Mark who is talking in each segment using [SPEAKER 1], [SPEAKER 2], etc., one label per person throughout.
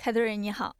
[SPEAKER 1] 凯特人你好。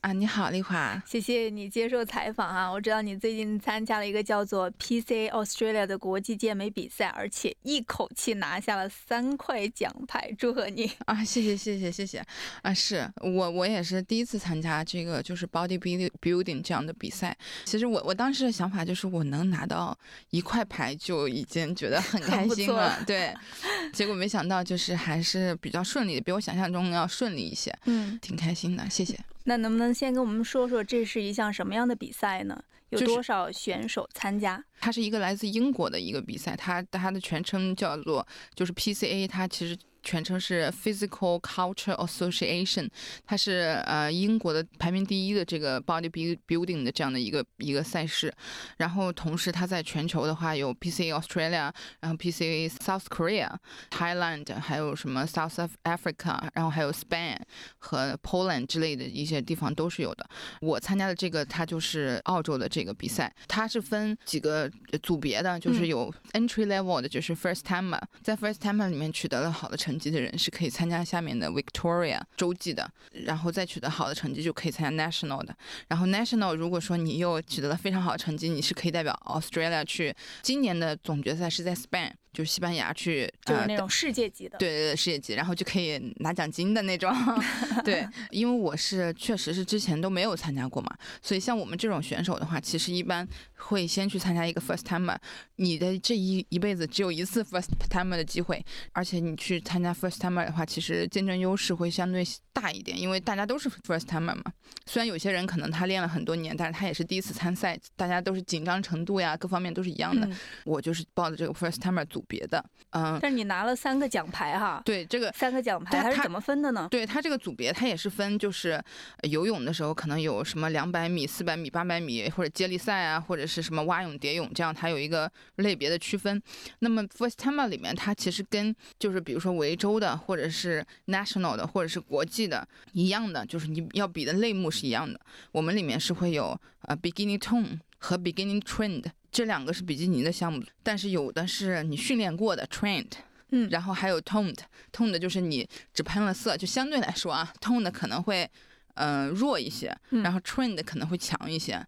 [SPEAKER 2] 啊，你好，丽华，
[SPEAKER 1] 谢谢你接受采访啊！我知道你最近参加了一个叫做 PCA Australia 的国际健美比赛，而且一口气拿下了三块奖牌，祝贺你
[SPEAKER 2] 啊！谢谢，谢谢，谢谢啊！是我，我也是第一次参加这个就是 Body Building 这样的比赛。其实我我当时的想法就是我能拿到一块牌就已经觉得很 开心了，对。结果没想到就是还是比较顺利的，比我想象中要顺利一些，
[SPEAKER 1] 嗯，
[SPEAKER 2] 挺开心的，谢谢。
[SPEAKER 1] 那能不能先跟我们说说这是一项什么样的比赛呢？有多少选手参加？
[SPEAKER 2] 它是一个来自英国的一个比赛，它它的全称叫做就是 PCA，它其实。全称是 Physical Culture Association，它是呃英国的排名第一的这个 Body Building 的这样的一个一个赛事，然后同时它在全球的话有 PCA Australia，然后 PCA South Korea、Thailand，还有什么 South Africa，然后还有 Spain 和 Poland 之类的一些地方都是有的。我参加的这个它就是澳洲的这个比赛，它是分几个组别的，就是有 Entry Level 的，就是 First Timer，在 First Timer 里面取得了好的成。成绩的人是可以参加下面的 Victoria 洲际的，然后再取得好的成绩就可以参加 National 的。然后 National 如果说你又取得了非常好的成绩，你是可以代表 Australia 去今年的总决赛是在 Spain。就是西班牙去，
[SPEAKER 1] 就是那种世界级的，
[SPEAKER 2] 对对对，世界级，然后就可以拿奖金的那种。对，因为我是确实是之前都没有参加过嘛，所以像我们这种选手的话，其实一般会先去参加一个 first timer。你的这一一辈子只有一次 first timer 的机会，而且你去参加 first timer 的话，其实竞争优势会相对大一点，因为大家都是 first timer 嘛。虽然有些人可能他练了很多年，但是他也是第一次参赛，大家都是紧张程度呀，各方面都是一样的。我就是报的这个 first timer 组。别的，嗯，
[SPEAKER 1] 但是你拿了三个奖牌哈，
[SPEAKER 2] 对这个
[SPEAKER 1] 三个奖牌它是怎么分的呢？
[SPEAKER 2] 对它这个组别，它也是分，就是游泳的时候可能有什么两百米、四百米、八百米，或者接力赛啊，或者是什么蛙泳、蝶泳，这样它有一个类别的区分。那么 First Timer 里面，它其实跟就是比如说维州的，或者是 National 的，或者是国际的一样的，就是你要比的类目是一样的。我们里面是会有呃 Beginning Tone 和 Beginning Trend。这两个是比基尼的项目，但是有的是你训练过的 trained，
[SPEAKER 1] 嗯，
[SPEAKER 2] 然后还有 toned，toned 就是你只喷了色，就相对来说啊，toned 可能会嗯弱一些，然后 trained 可能会强一些。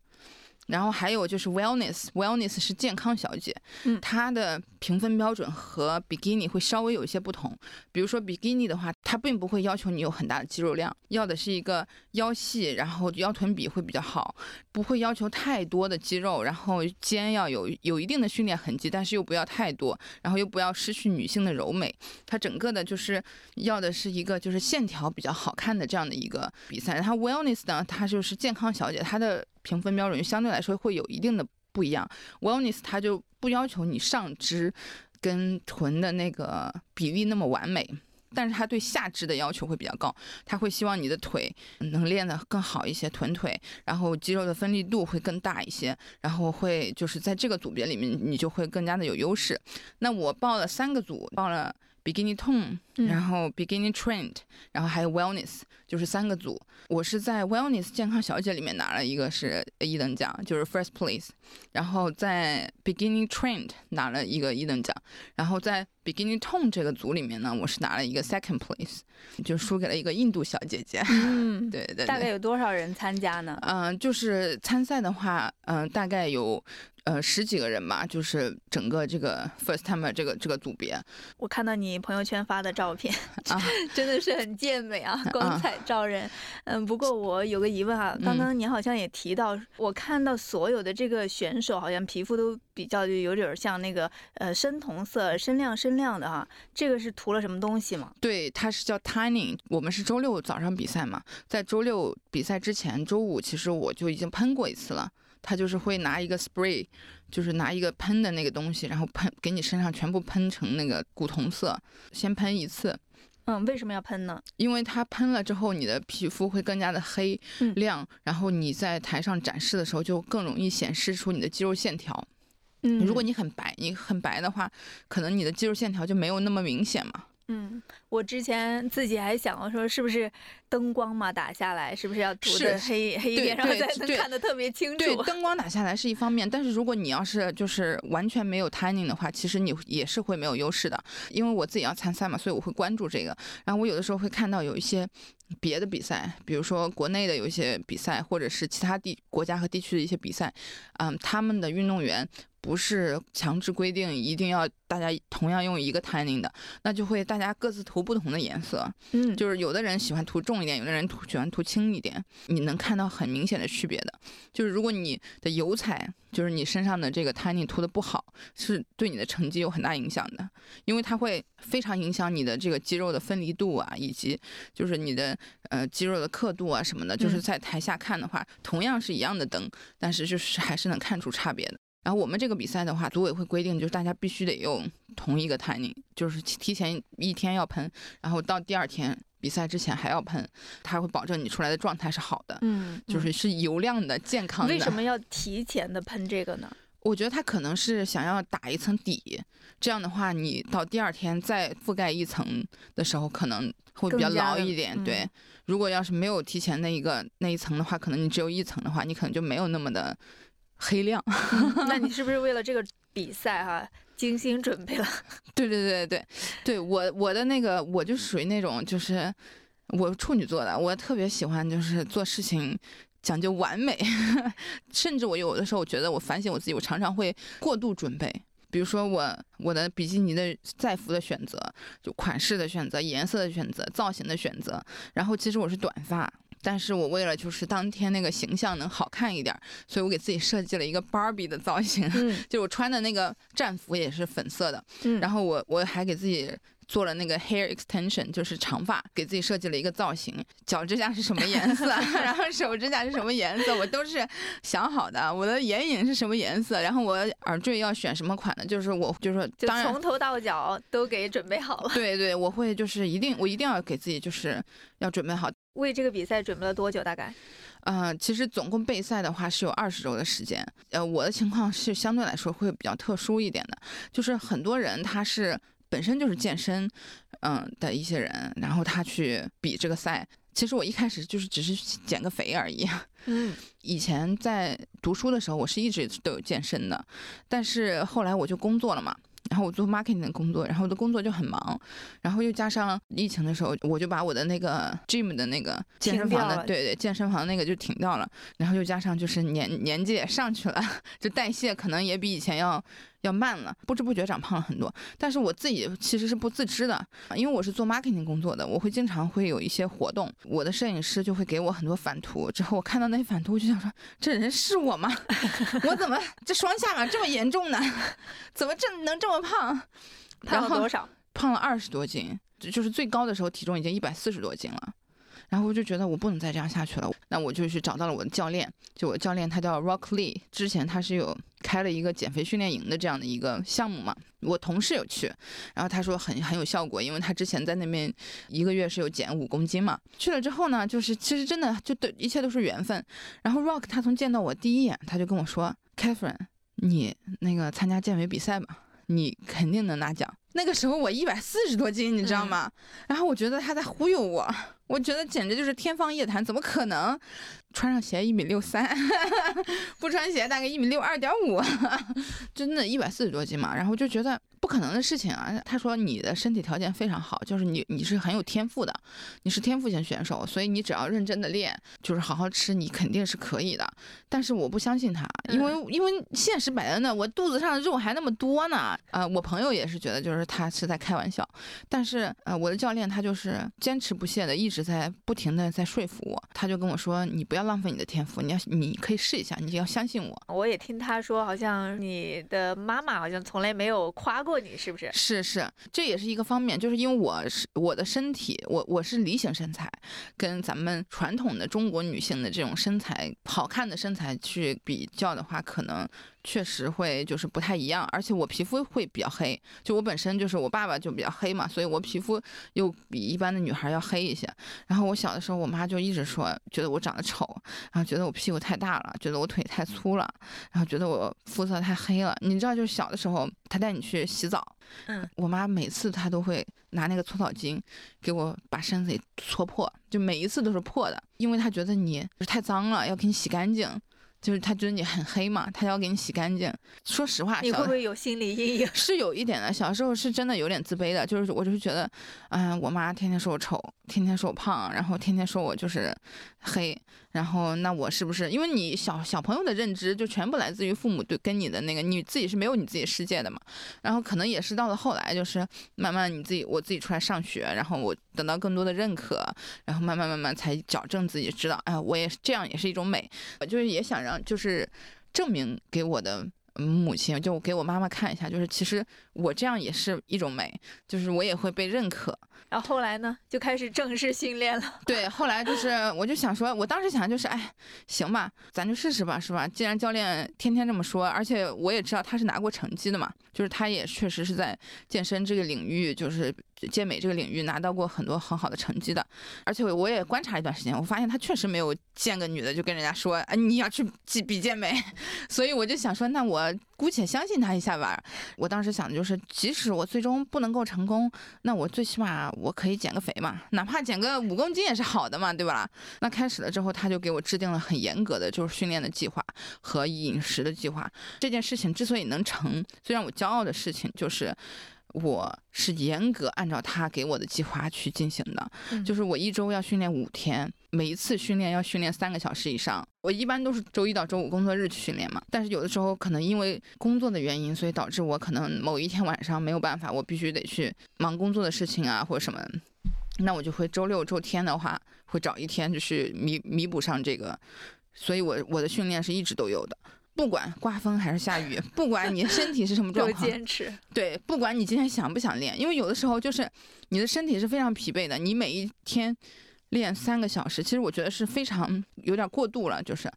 [SPEAKER 2] 然后还有就是 wellness，wellness 是健康小姐，
[SPEAKER 1] 嗯，
[SPEAKER 2] 它的评分标准和 bikini 会稍微有一些不同。比如说 bikini 的话，它并不会要求你有很大的肌肉量，要的是一个腰细，然后腰臀比会比较好，不会要求太多的肌肉，然后肩要有有一定的训练痕迹，但是又不要太多，然后又不要失去女性的柔美。它整个的就是要的是一个就是线条比较好看的这样的一个比赛。它 wellness 呢，它就是健康小姐，它的。评分标准相对来说会有一定的不一样，Wellness 它就不要求你上肢跟臀的那个比例那么完美，但是它对下肢的要求会比较高，它会希望你的腿能练得更好一些，臀腿，然后肌肉的分离度会更大一些，然后会就是在这个组别里面你就会更加的有优势。那我报了三个组，报了。Beginning tone，然后 Beginning trend，然后还有 Wellness，就是三个组。我是在 Wellness 健康小姐里面拿了一个是一等奖，就是 First place。然后在 Beginning trend 拿了一个一等奖。然后在 Beginning tone 这个组里面呢，我是拿了一个 Second place，就输给了一个印度小姐姐。
[SPEAKER 1] 嗯，
[SPEAKER 2] 对对。
[SPEAKER 1] 大概有多少人参加呢？
[SPEAKER 2] 嗯，就是参赛的话，嗯，大概有。呃，十几个人吧，就是整个这个 first timer 这个这个组别。
[SPEAKER 1] 我看到你朋友圈发的照片啊，真的是很健美啊，光彩照人。嗯，不过我有个疑问啊，刚刚你好像也提到，我看到所有的这个选手好像皮肤都比较就有点像那个呃深铜色、深亮深亮的哈，这个是涂了什么东西吗？
[SPEAKER 2] 对，它是叫 tanning。我们是周六早上比赛嘛，在周六比赛之前，周五其实我就已经喷过一次了。他就是会拿一个 spray，就是拿一个喷的那个东西，然后喷给你身上全部喷成那个古铜色，先喷一次。
[SPEAKER 1] 嗯，为什么要喷呢？
[SPEAKER 2] 因为它喷了之后，你的皮肤会更加的黑亮，然后你在台上展示的时候就更容易显示出你的肌肉线条。
[SPEAKER 1] 嗯，
[SPEAKER 2] 如果你很白，你很白的话，可能你的肌肉线条就没有那么明显嘛。
[SPEAKER 1] 嗯，我之前自己还想过说，是不是灯光嘛打下来，是不是要涂的黑黑一点，然后才能看得特别清楚？
[SPEAKER 2] 对，灯光打下来是一方面，但是如果你要是就是完全没有 tanning 的话，其实你也是会没有优势的。因为我自己要参赛嘛，所以我会关注这个。然后我有的时候会看到有一些别的比赛，比如说国内的有一些比赛，或者是其他地国家和地区的一些比赛，嗯，他们的运动员。不是强制规定一定要大家同样用一个 tanning 的，那就会大家各自涂不同的颜色。
[SPEAKER 1] 嗯，
[SPEAKER 2] 就是有的人喜欢涂重一点，有的人涂喜欢涂轻一点，你能看到很明显的区别的。就是如果你的油彩，就是你身上的这个 tanning 涂的不好，是对你的成绩有很大影响的，因为它会非常影响你的这个肌肉的分离度啊，以及就是你的呃肌肉的刻度啊什么的。就是在台下看的话，同样是一样的灯，但是就是还是能看出差别的。然后我们这个比赛的话，组委会规定就是大家必须得用同一个 tanning，就是提前一天要喷，然后到第二天比赛之前还要喷，它会保证你出来的状态是好的，
[SPEAKER 1] 嗯，
[SPEAKER 2] 就是是油亮的、健康的。
[SPEAKER 1] 为什么要提前的喷这个呢？
[SPEAKER 2] 我觉得他可能是想要打一层底，这样的话你到第二天再覆盖一层的时候可能会比较牢一点。对，如果要是没有提前那一个那一层的话，可能你只有一层的话，你可能就没有那么的。黑亮，
[SPEAKER 1] 那你 是不是为了这个比赛哈精心准备了？
[SPEAKER 2] 对对对对对，我我的那个我就属于那种就是我处女座的，我特别喜欢就是做事情讲究完美，甚至我有的时候我觉得我反省我自己，我常常会过度准备，比如说我我的比基尼的赛服的选择，就款式的选择、颜色的选择、造型的选择，然后其实我是短发。但是我为了就是当天那个形象能好看一点，所以我给自己设计了一个芭比的造型，就我穿的那个战服也是粉色的，然后我我还给自己。做了那个 hair extension，就是长发，给自己设计了一个造型。脚指甲是什么颜色？然后手指甲是什么颜色？我都是想好的。我的眼影是什么颜色？然后我耳坠要选什么款的？就是我就是说，
[SPEAKER 1] 就从头到脚都给准备好了。
[SPEAKER 2] 对对，我会就是一定我一定要给自己就是要准备好。
[SPEAKER 1] 为这个比赛准备了多久？大概？
[SPEAKER 2] 呃，其实总共备赛的话是有二十周的时间。呃，我的情况是相对来说会比较特殊一点的，就是很多人他是。本身就是健身，嗯的一些人，然后他去比这个赛。其实我一开始就是只是减个肥而已。
[SPEAKER 1] 嗯，
[SPEAKER 2] 以前在读书的时候，我是一直都有健身的，但是后来我就工作了嘛。然后我做 marketing 的工作，然后我的工作就很忙，然后又加上疫情的时候，我就把我的那个 gym 的那个健身房的，对对，健身房那个就停掉了。然后又加上就是年年纪也上去了，就代谢可能也比以前要要慢了，不知不觉长胖了很多。但是我自己其实是不自知的，因为我是做 marketing 工作的，我会经常会有一些活动，我的摄影师就会给我很多反图。之后我看到那些反图，我就想说，这人是我吗？我怎么这双下巴这么严重呢？怎么这能这么？胖，
[SPEAKER 1] 胖了多少？
[SPEAKER 2] 胖了二十多斤，就是最高的时候体重已经一百四十多斤了。然后我就觉得我不能再这样下去了，那我就去找到了我的教练，就我教练他叫 Rock Lee，之前他是有开了一个减肥训练营的这样的一个项目嘛，我同事有去，然后他说很很有效果，因为他之前在那边一个月是有减五公斤嘛。去了之后呢，就是其实真的就对一切都是缘分。然后 Rock 他从见到我第一眼，他就跟我说，Catherine，你那个参加健美比赛吧。你肯定能拿奖。那个时候我一百四十多斤，你知道吗？然后我觉得他在忽悠我，我觉得简直就是天方夜谭，怎么可能？穿上鞋一米六三，不穿鞋大概一米六二点五，真的，一百四十多斤嘛。然后就觉得。不可能的事情啊！他说你的身体条件非常好，就是你你是很有天赋的，你是天赋型选手，所以你只要认真的练，就是好好吃，你肯定是可以的。但是我不相信他，因为因为现实摆在那，我肚子上的肉还那么多呢。呃，我朋友也是觉得就是他是在开玩笑，但是呃，我的教练他就是坚持不懈的一直在不停的在说服我，他就跟我说你不要浪费你的天赋，你要你可以试一下，你就要相信我。
[SPEAKER 1] 我也听他说，好像你的妈妈好像从来没有夸过。你是不是？
[SPEAKER 2] 是是，这也是一个方面，就是因为我是我的身体，我我是梨形身材，跟咱们传统的中国女性的这种身材好看的身材去比较的话，可能确实会就是不太一样，而且我皮肤会比较黑，就我本身就是我爸爸就比较黑嘛，所以我皮肤又比一般的女孩要黑一些。然后我小的时候，我妈就一直说，觉得我长得丑，然后觉得我屁股太大了，觉得我腿太粗了，然后觉得我肤色太黑了。你知道，就是小的时候，她带你去洗澡，
[SPEAKER 1] 嗯，
[SPEAKER 2] 我妈每次她都会拿那个搓澡巾给我把身子给搓破，就每一次都是破的，因为她觉得你太脏了，要给你洗干净。就是他觉得你很黑嘛，他要给你洗干净。说实话，
[SPEAKER 1] 你会不会有心理阴影？
[SPEAKER 2] 是有一点的，小时候是真的有点自卑的，就是我就是觉得，嗯，我妈天天说我丑，天天说我胖，然后天天说我就是黑。然后，那我是不是因为你小小朋友的认知就全部来自于父母对跟你的那个，你自己是没有你自己世界的嘛？然后可能也是到了后来，就是慢慢你自己我自己出来上学，然后我得到更多的认可，然后慢慢慢慢才矫正自己，知道哎，我也这样，也是一种美。我就是也想让就是证明给我的母亲，就给我妈妈看一下，就是其实我这样也是一种美，就是我也会被认可。
[SPEAKER 1] 然后后来呢，就开始正式训练了。
[SPEAKER 2] 对，后来就是，我就想说，我当时想就是，哎，行吧，咱就试试吧，是吧？既然教练天天这么说，而且我也知道他是拿过成绩的嘛，就是他也确实是在健身这个领域，就是健美这个领域拿到过很多很好的成绩的。而且我也观察一段时间，我发现他确实没有见个女的就跟人家说，哎，你要去比比健美。所以我就想说，那我姑且相信他一下吧。我当时想的就是，即使我最终不能够成功，那我最起码。我可以减个肥嘛，哪怕减个五公斤也是好的嘛，对吧？那开始了之后，他就给我制定了很严格的就是训练的计划和饮食的计划。这件事情之所以能成，最让我骄傲的事情就是。我是严格按照他给我的计划去进行的，就是我一周要训练五天，每一次训练要训练三个小时以上。我一般都是周一到周五工作日去训练嘛，但是有的时候可能因为工作的原因，所以导致我可能某一天晚上没有办法，我必须得去忙工作的事情啊或者什么，那我就会周六周天的话会找一天就是弥弥补上这个，所以我我的训练是一直都有的。不管刮风还是下雨，不管你身体是什么 状况，
[SPEAKER 1] 坚持。
[SPEAKER 2] 对，不管你今天想不想练，因为有的时候就是你的身体是非常疲惫的，你每一天。练三个小时，其实我觉得是非常有点过度了，就是，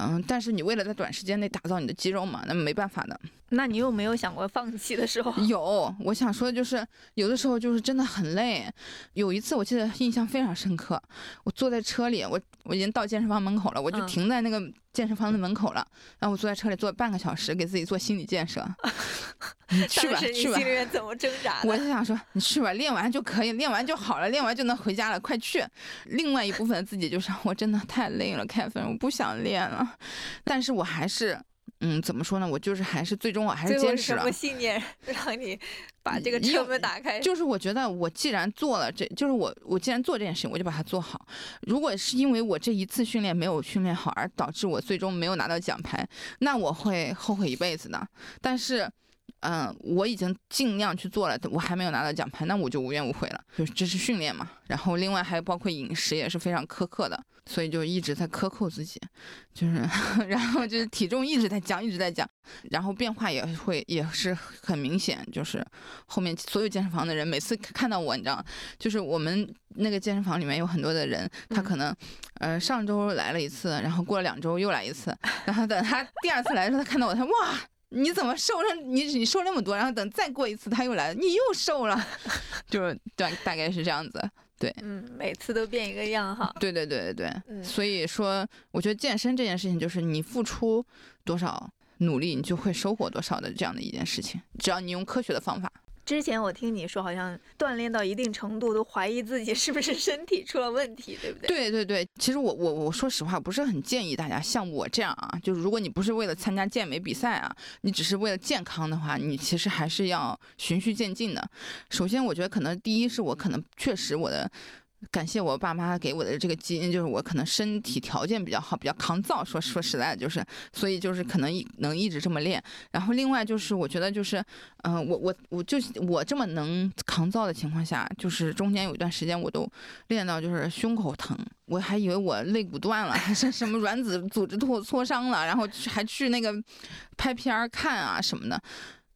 [SPEAKER 2] 嗯，但是你为了在短时间内打造你的肌肉嘛，那没办法的。
[SPEAKER 1] 那你有没有想过放弃的时候？
[SPEAKER 2] 有，我想说的就是，有的时候就是真的很累。有一次我记得印象非常深刻，我坐在车里，我我已经到健身房门口了，我就停在那个健身房的门口了，然后我坐在车里坐半个小时，给自己做心理建设。你去吧，去吧。
[SPEAKER 1] 心里面怎么挣扎？
[SPEAKER 2] 我就想说，你去吧，练完就可以，练完就好了，练完就能回家了，快去。另外一部分自己就是，我真的太累了，凯芬，我不想练了。但是我还是，嗯，怎么说呢？我就是还是最终我还是坚持了。
[SPEAKER 1] 什么信念 让你把这个车门打开？
[SPEAKER 2] 就是我觉得我既然做了，这就是我我既然做这件事情，我就把它做好。如果是因为我这一次训练没有训练好而导致我最终没有拿到奖牌，那我会后悔一辈子的。但是。嗯，我已经尽量去做了，我还没有拿到奖牌，那我就无怨无悔了。就这是训练嘛，然后另外还包括饮食也是非常苛刻的，所以就一直在克扣自己，就是，然后就是体重一直在降，一直在降，然后变化也会也是很明显，就是后面所有健身房的人每次看到我，你知道，就是我们那个健身房里面有很多的人，他可能，呃，上周来了一次，然后过了两周又来一次，然后等他第二次来的时候，他看到我，他哇。你怎么瘦了？你你瘦那么多，然后等再过一次他又来了，你又瘦了，就是大大概是这样子，对，
[SPEAKER 1] 嗯，每次都变一个样哈，
[SPEAKER 2] 对对对对对，所以说我觉得健身这件事情就是你付出多少努力，你就会收获多少的这样的一件事情，只要你用科学的方法。
[SPEAKER 1] 之前我听你说，好像锻炼到一定程度都怀疑自己是不是身体出了问题，对不对？
[SPEAKER 2] 对对对，其实我我我说实话，不是很建议大家像我这样啊，就是如果你不是为了参加健美比赛啊，你只是为了健康的话，你其实还是要循序渐进的。首先，我觉得可能第一是我可能确实我的。感谢我爸妈给我的这个基因，就是我可能身体条件比较好，比较抗造。说说实在的，就是所以就是可能能一直这么练。然后另外就是我觉得就是，嗯，我我我就我这么能抗造的情况下，就是中间有一段时间我都练到就是胸口疼，我还以为我肋骨断了，还是什么软子组织挫挫伤了，然后还去那个拍片儿看啊什么的。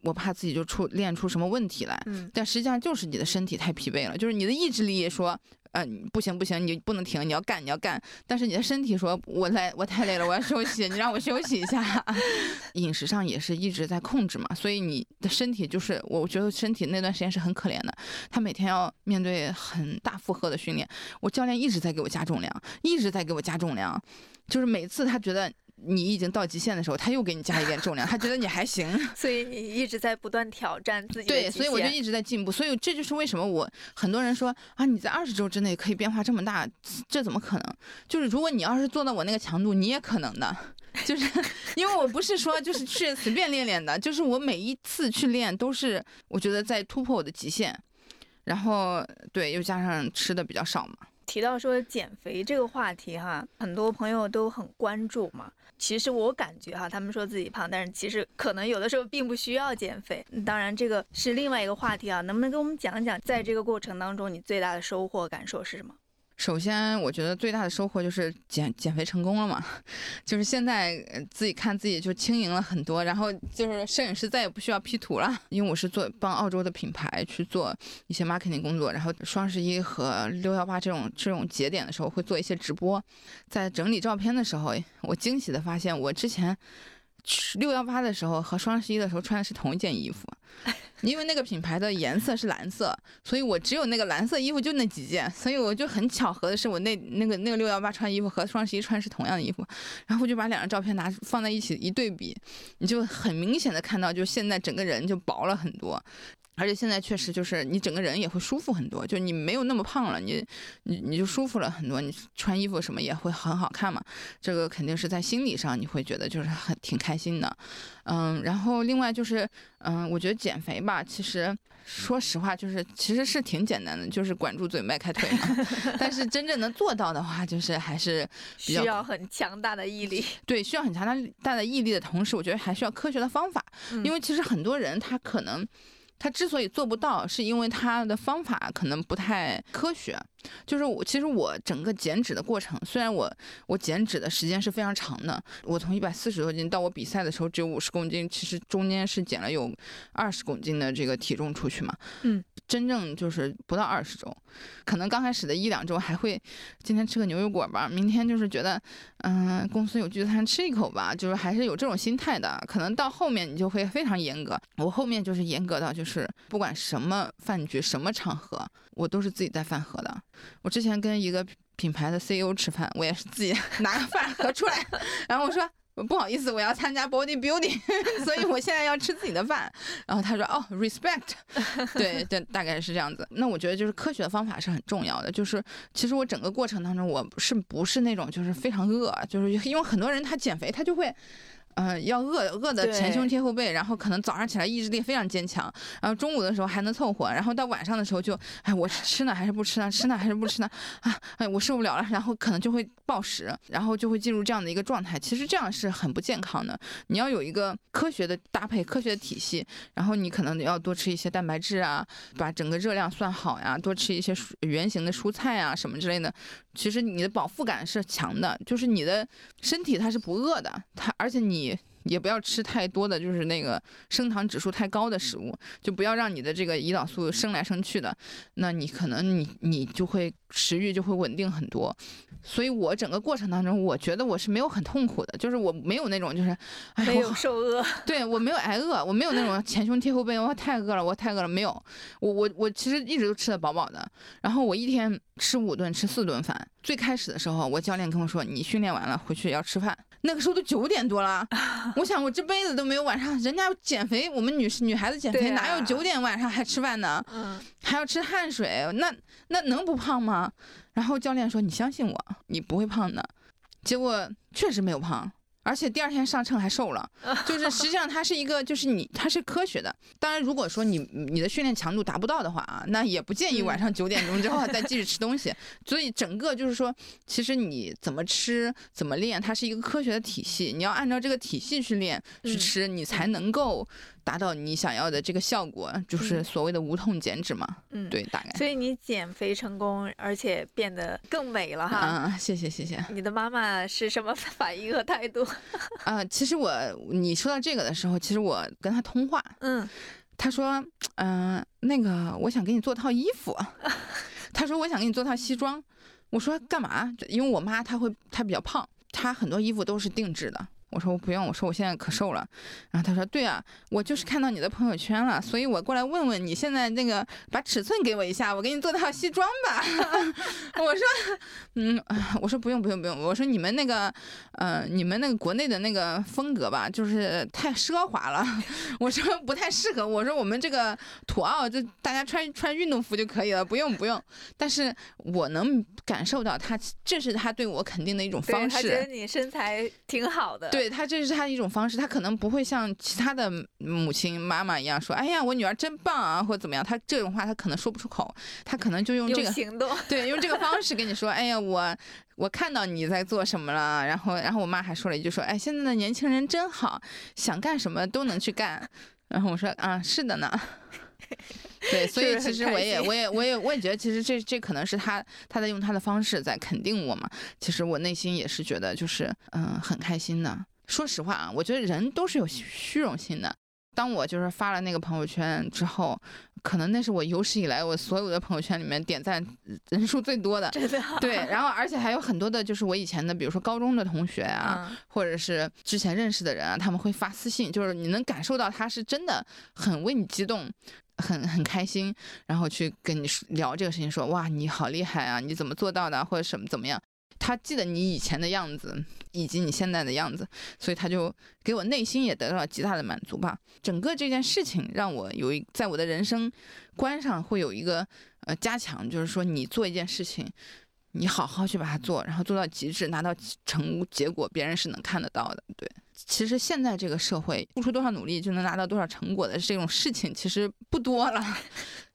[SPEAKER 2] 我怕自己就出练出什么问题来。
[SPEAKER 1] 嗯，
[SPEAKER 2] 但实际上就是你的身体太疲惫了，就是你的意志力说。嗯，不行不行，你不能停，你要干，你要干。但是你的身体说，我来，我太累了，我要休息，你让我休息一下。饮食上也是一直在控制嘛，所以你的身体就是，我觉得身体那段时间是很可怜的，他每天要面对很大负荷的训练，我教练一直在给我加重量，一直在给我加重量，就是每次他觉得。你已经到极限的时候，他又给你加一点重量，他觉得你还行，
[SPEAKER 1] 所以你一直在不断挑战自己。
[SPEAKER 2] 对，所以我就一直在进步，所以这就是为什么我很多人说啊，你在二十周之内可以变化这么大，这怎么可能？就是如果你要是做到我那个强度，你也可能的，就是因为我不是说就是去随便练练的，就是我每一次去练都是我觉得在突破我的极限，然后对，又加上吃的比较少嘛。
[SPEAKER 1] 提到说减肥这个话题哈，很多朋友都很关注嘛。其实我感觉哈，他们说自己胖，但是其实可能有的时候并不需要减肥。当然，这个是另外一个话题啊。能不能给我们讲讲，在这个过程当中，你最大的收获感受是什么？
[SPEAKER 2] 首先，我觉得最大的收获就是减减肥成功了嘛，就是现在自己看自己就轻盈了很多，然后就是摄影师再也不需要 P 图了，因为我是做帮澳洲的品牌去做一些 marketing 工作，然后双十一和六幺八这种这种节点的时候会做一些直播，在整理照片的时候，我惊喜的发现我之前。六幺八的时候和双十一的时候穿的是同一件衣服，因为那个品牌的颜色是蓝色，所以我只有那个蓝色衣服就那几件，所以我就很巧合的是我那那个那个六幺八穿衣服和双十一穿是同样的衣服，然后我就把两张照片拿放在一起一对比，你就很明显的看到就现在整个人就薄了很多。而且现在确实就是你整个人也会舒服很多，就你没有那么胖了，你你你就舒服了很多，你穿衣服什么也会很好看嘛。这个肯定是在心理上你会觉得就是很挺开心的，嗯，然后另外就是嗯，我觉得减肥吧，其实说实话就是其实是挺简单的，就是管住嘴迈开腿嘛。但是真正能做到的话，就是还是
[SPEAKER 1] 需要很强大的毅力。
[SPEAKER 2] 对，需要很强大大的毅力的同时，我觉得还需要科学的方法，因为其实很多人他可能。他之所以做不到，是因为他的方法可能不太科学。就是我，其实我整个减脂的过程，虽然我我减脂的时间是非常长的，我从一百四十多斤到我比赛的时候只有五十公斤，其实中间是减了有二十公斤的这个体重出去嘛。
[SPEAKER 1] 嗯，
[SPEAKER 2] 真正就是不到二十周，可能刚开始的一两周还会今天吃个牛油果吧，明天就是觉得嗯公司有聚餐吃一口吧，就是还是有这种心态的。可能到后面你就会非常严格，我后面就是严格到就是不管什么饭局什么场合，我都是自己带饭盒的。我之前跟一个品牌的 CEO 吃饭，我也是自己 拿个饭盒出来，然后我说不好意思，我要参加 body building，所以我现在要吃自己的饭。然后他说哦，respect，对，对，大概是这样子。那我觉得就是科学的方法是很重要的。就是其实我整个过程当中，我是不是那种就是非常饿，就是因为很多人他减肥他就会。嗯，要饿饿的前胸贴后背，然后可能早上起来意志力非常坚强，然后中午的时候还能凑合，然后到晚上的时候就，哎，我吃呢还是不吃呢？吃呢还是不吃呢？啊，哎，我受不了了，然后可能就会暴食，然后就会进入这样的一个状态。其实这样是很不健康的。你要有一个科学的搭配，科学的体系，然后你可能要多吃一些蛋白质啊，把整个热量算好呀，多吃一些圆形的蔬菜啊什么之类的。其实你的饱腹感是强的，就是你的身体它是不饿的，它而且你也不要吃太多的就是那个升糖指数太高的食物，就不要让你的这个胰岛素升来升去的，那你可能你你就会食欲就会稳定很多。所以我整个过程当中，我觉得我是没有很痛苦的，就是我没有那种就是
[SPEAKER 1] 没有受饿，
[SPEAKER 2] 对我没有挨饿，我没有那种 前胸贴后背，我太饿了，我太饿了，没有，我我我其实一直都吃的饱饱的，然后我一天吃五顿，吃四顿饭。最开始的时候，我教练跟我说，你训练完了回去要吃饭，那个时候都九点多了，我想我这辈子都没有晚上，人家减肥，我们女女孩子减肥哪有九点晚上还吃饭呢？嗯，还要吃汗水，那那能不胖吗？然后教练说：“你相信我，你不会胖的。”结果确实没有胖。而且第二天上秤还瘦了，就是实际上它是一个，就是你它是科学的。当然，如果说你你的训练强度达不到的话啊，那也不建议晚上九点钟之后 再继续吃东西。所以整个就是说，其实你怎么吃怎么练，它是一个科学的体系。你要按照这个体系去练去吃，你才能够达到你想要的这个效果，就是所谓的无痛减脂嘛。嗯，对，大概。
[SPEAKER 1] 所以你减肥成功，而且变得更美了哈。
[SPEAKER 2] 嗯，谢谢谢谢。
[SPEAKER 1] 你的妈妈是什么反 应和态度？
[SPEAKER 2] 啊，其实我你说到这个的时候，其实我跟她通话，嗯，她说，嗯，那个我想给你做套衣服，她说我想给你做套西装，我说干嘛？因为我妈她会她比较胖，她很多衣服都是定制的。我说我不用，我说我现在可瘦了。然后他说对啊，我就是看到你的朋友圈了，所以我过来问问你现在那个把尺寸给我一下，我给你做套西装吧。我说嗯，我说不用不用不用，我说你们那个呃你们那个国内的那个风格吧，就是太奢华了，我说不太适合。我说我们这个土澳就大家穿穿运动服就可以了，不用不用。但是我能感受到他这是他对我肯定的一种方式。他
[SPEAKER 1] 觉得你身材挺好的。
[SPEAKER 2] 对。对他，这是他的一种方式。他可能不会像其他的母亲、妈妈一样说：“哎呀，我女儿真棒啊，或者怎么样。”他这种话他可能说不出口，他可能就用这个
[SPEAKER 1] 行动，
[SPEAKER 2] 对，用这个方式跟你说：“哎呀，我我看到你在做什么了。”然后，然后我妈还说了一句：“说哎，现在的年轻人真好，想干什么都能去干。”然后我说：“啊，是的呢。”对，所以其实我也，我也，我也，我也觉得，其实这这可能是他他在用他的方式在肯定我嘛。其实我内心也是觉得，就是嗯，很开心的。说实话啊，我觉得人都是有虚荣心的。当我就是发了那个朋友圈之后，可能那是我有史以来我所有的朋友圈里面点赞人数最多的。
[SPEAKER 1] 真的。
[SPEAKER 2] 对，然后而且还有很多的，就是我以前的，比如说高中的同学啊，或者是之前认识的人啊，他们会发私信，就是你能感受到他是真的很为你激动，很很开心，然后去跟你聊这个事情，说哇你好厉害啊，你怎么做到的，或者什么怎么样。他记得你以前的样子，以及你现在的样子，所以他就给我内心也得到了极大的满足吧。整个这件事情让我有一在我的人生观上会有一个呃加强，就是说你做一件事情，你好好去把它做，然后做到极致，拿到成结果，别人是能看得到的。对，其实现在这个社会，付出多少努力就能拿到多少成果的这种事情，其实不多了。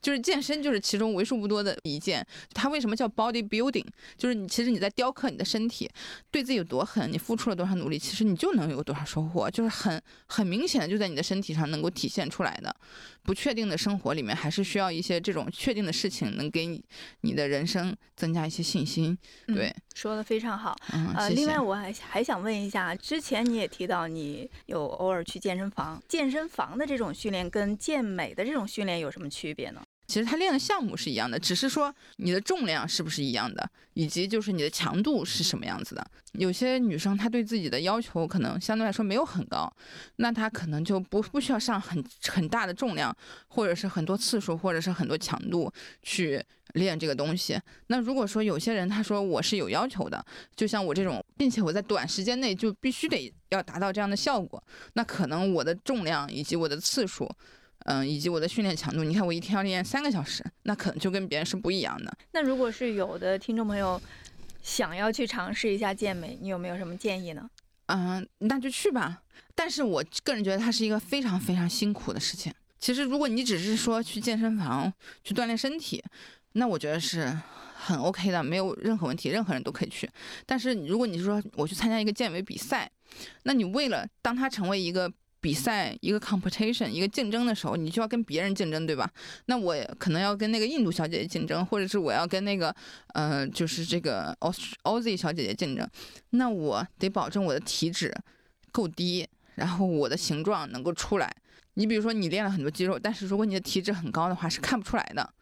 [SPEAKER 2] 就是健身，就是其中为数不多的一件。它为什么叫 body building？就是你其实你在雕刻你的身体，对自己有多狠，你付出了多少努力，其实你就能有多少收获。就是很很明显的就在你的身体上能够体现出来的。不确定的生活里面，还是需要一些这种确定的事情，能给你你的人生增加一些信心。对，
[SPEAKER 1] 说的非常好。
[SPEAKER 2] 嗯，
[SPEAKER 1] 呃，另外我还还想问一下，之前你也提到你有偶尔去健身房，健身房的这种训练跟健美的这种训练有什么区别呢？
[SPEAKER 2] 其实他练的项目是一样的，只是说你的重量是不是一样的，以及就是你的强度是什么样子的。有些女生她对自己的要求可能相对来说没有很高，那她可能就不不需要上很很大的重量，或者是很多次数，或者是很多强度去练这个东西。那如果说有些人他说我是有要求的，就像我这种，并且我在短时间内就必须得要达到这样的效果，那可能我的重量以及我的次数。嗯，以及我的训练强度，你看我一天要练三个小时，那可能就跟别人是不一样的。
[SPEAKER 1] 那如果是有的听众朋友想要去尝试一下健美，你有没有什么建议呢？
[SPEAKER 2] 嗯，那就去吧。但是我个人觉得它是一个非常非常辛苦的事情。其实如果你只是说去健身房去锻炼身体，那我觉得是很 OK 的，没有任何问题，任何人都可以去。但是如果你是说我去参加一个健美比赛，那你为了当它成为一个。比赛一个 competition 一个竞争的时候，你就要跟别人竞争，对吧？那我可能要跟那个印度小姐姐竞争，或者是我要跟那个呃，就是这个 Aussie 小姐姐竞争。那我得保证我的体脂够低，然后我的形状能够出来。你比如说你练了很多肌肉，但是如果你的体脂很高的话，是看不出来的。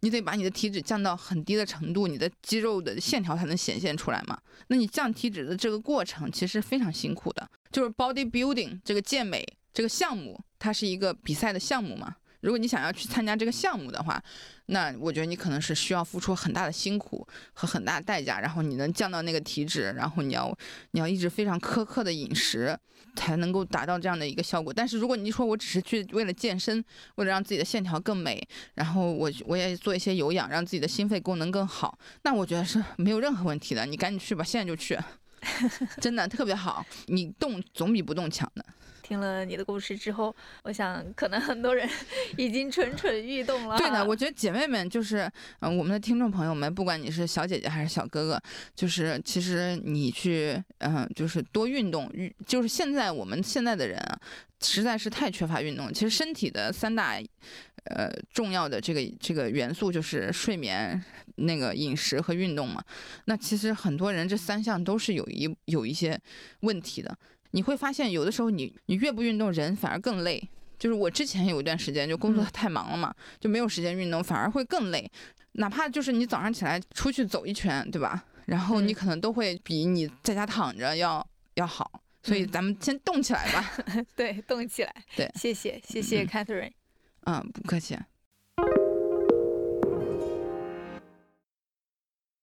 [SPEAKER 2] 你得把你的体脂降到很低的程度，你的肌肉的线条才能显现出来嘛。那你降体脂的这个过程其实非常辛苦的，就是 body building 这个健美这个项目，它是一个比赛的项目嘛。如果你想要去参加这个项目的话，那我觉得你可能是需要付出很大的辛苦和很大的代价，然后你能降到那个体脂，然后你要你要一直非常苛刻的饮食，才能够达到这样的一个效果。但是如果你说我只是去为了健身，为了让自己的线条更美，然后我我也做一些有氧，让自己的心肺功能更好，那我觉得是没有任何问题的。你赶紧去吧，现在就去，真的特别好，你动总比不动强的。
[SPEAKER 1] 听了你的故事之后，我想可能很多人已经蠢蠢欲动了。
[SPEAKER 2] 对的，我觉得姐妹们就是，嗯，我们的听众朋友们，不管你是小姐姐还是小哥哥，就是其实你去，嗯，就是多运动，就是现在我们现在的人啊，实在是太缺乏运动。其实身体的三大，呃，重要的这个这个元素就是睡眠、那个饮食和运动嘛。那其实很多人这三项都是有一有一些问题的。你会发现，有的时候你你越不运动，人反而更累。就是我之前有一段时间就工作太忙了嘛，就没有时间运动，反而会更累。哪怕就是你早上起来出去走一圈，对吧？然后你可能都会比你在家躺着要要好。所以咱们先动起来吧。
[SPEAKER 1] 对，动起来。
[SPEAKER 2] 对，
[SPEAKER 1] 谢谢，谢谢 Catherine。
[SPEAKER 2] 嗯，不客气。